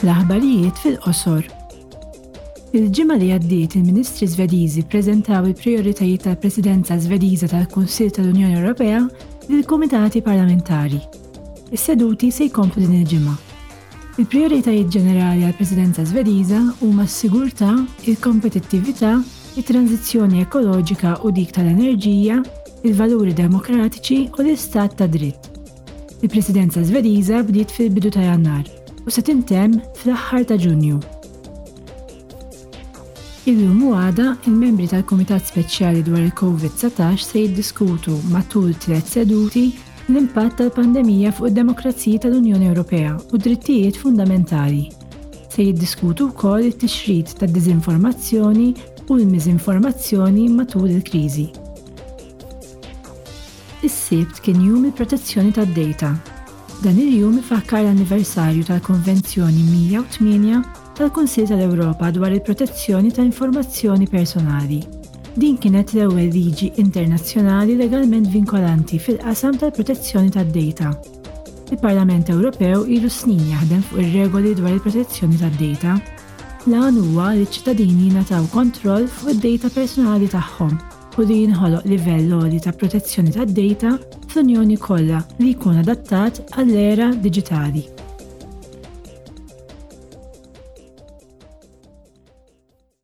L-aħbarijiet fil-qosor. Il-ġimgħa li għaddiet il-Ministri Żvediżi ppreżentaw il-prijoritajiet tal-Presidenza Żvediża tal-Kunsill tal-Unjoni Ewropea lill-Kumitati Parlamentari. Is-seduti se jkomplu din il-ġimgħa. Il-prijoritajiet ġenerali għall-Presidenza Żvediża huma s-sigurtà, il-kompetittività, it-tranżizzjoni ekoloġika u dik tal-enerġija, il-valuri demokratiċi u l-istat tad-dritt. Il-Presidenza Żvediża bdiet fil-bidu ta' Jannar u se tintemm fl-aħħar ta' Ġunju. Illum u għada, il-membri tal-Kumitat Speċjali dwar il-COVID-19 se jiddiskutu matul tliet seduti l-impatt tal-pandemija fuq id-demokraziji tal-Unjoni Ewropea u d-drittijiet fundamentali. Se jiddiskutu wkoll it-tixrid tad-diżinformazzjoni u l-miżinformazzjoni matul il-kriżi. Is-Sibt kien Jum il-Protezzjoni tad-Dejta. Dan il-jum ifakkar l-anniversarju tal-Konvenzjoni 108 tal-Kunsill tal-Ewropa dwar il-protezzjoni ta' informazzjoni personali. Din kienet l-ewwel liġi internazzjonali legalment vinkolanti fil-qasam tal-protezzjoni tad-dejta. Il-Parlament Ewropew ilu snin jaħdem fuq ir-regoli dwar il-protezzjoni tad-dejta. L-għan huwa li ċ-ċittadini jingħataw kontroll fuq id-dejta personali tagħhom. u li jinħoloq livell għoli ta' protezzjoni tad-dejta fl-Unjoni kollha li jkun adattat għall-era diġitali.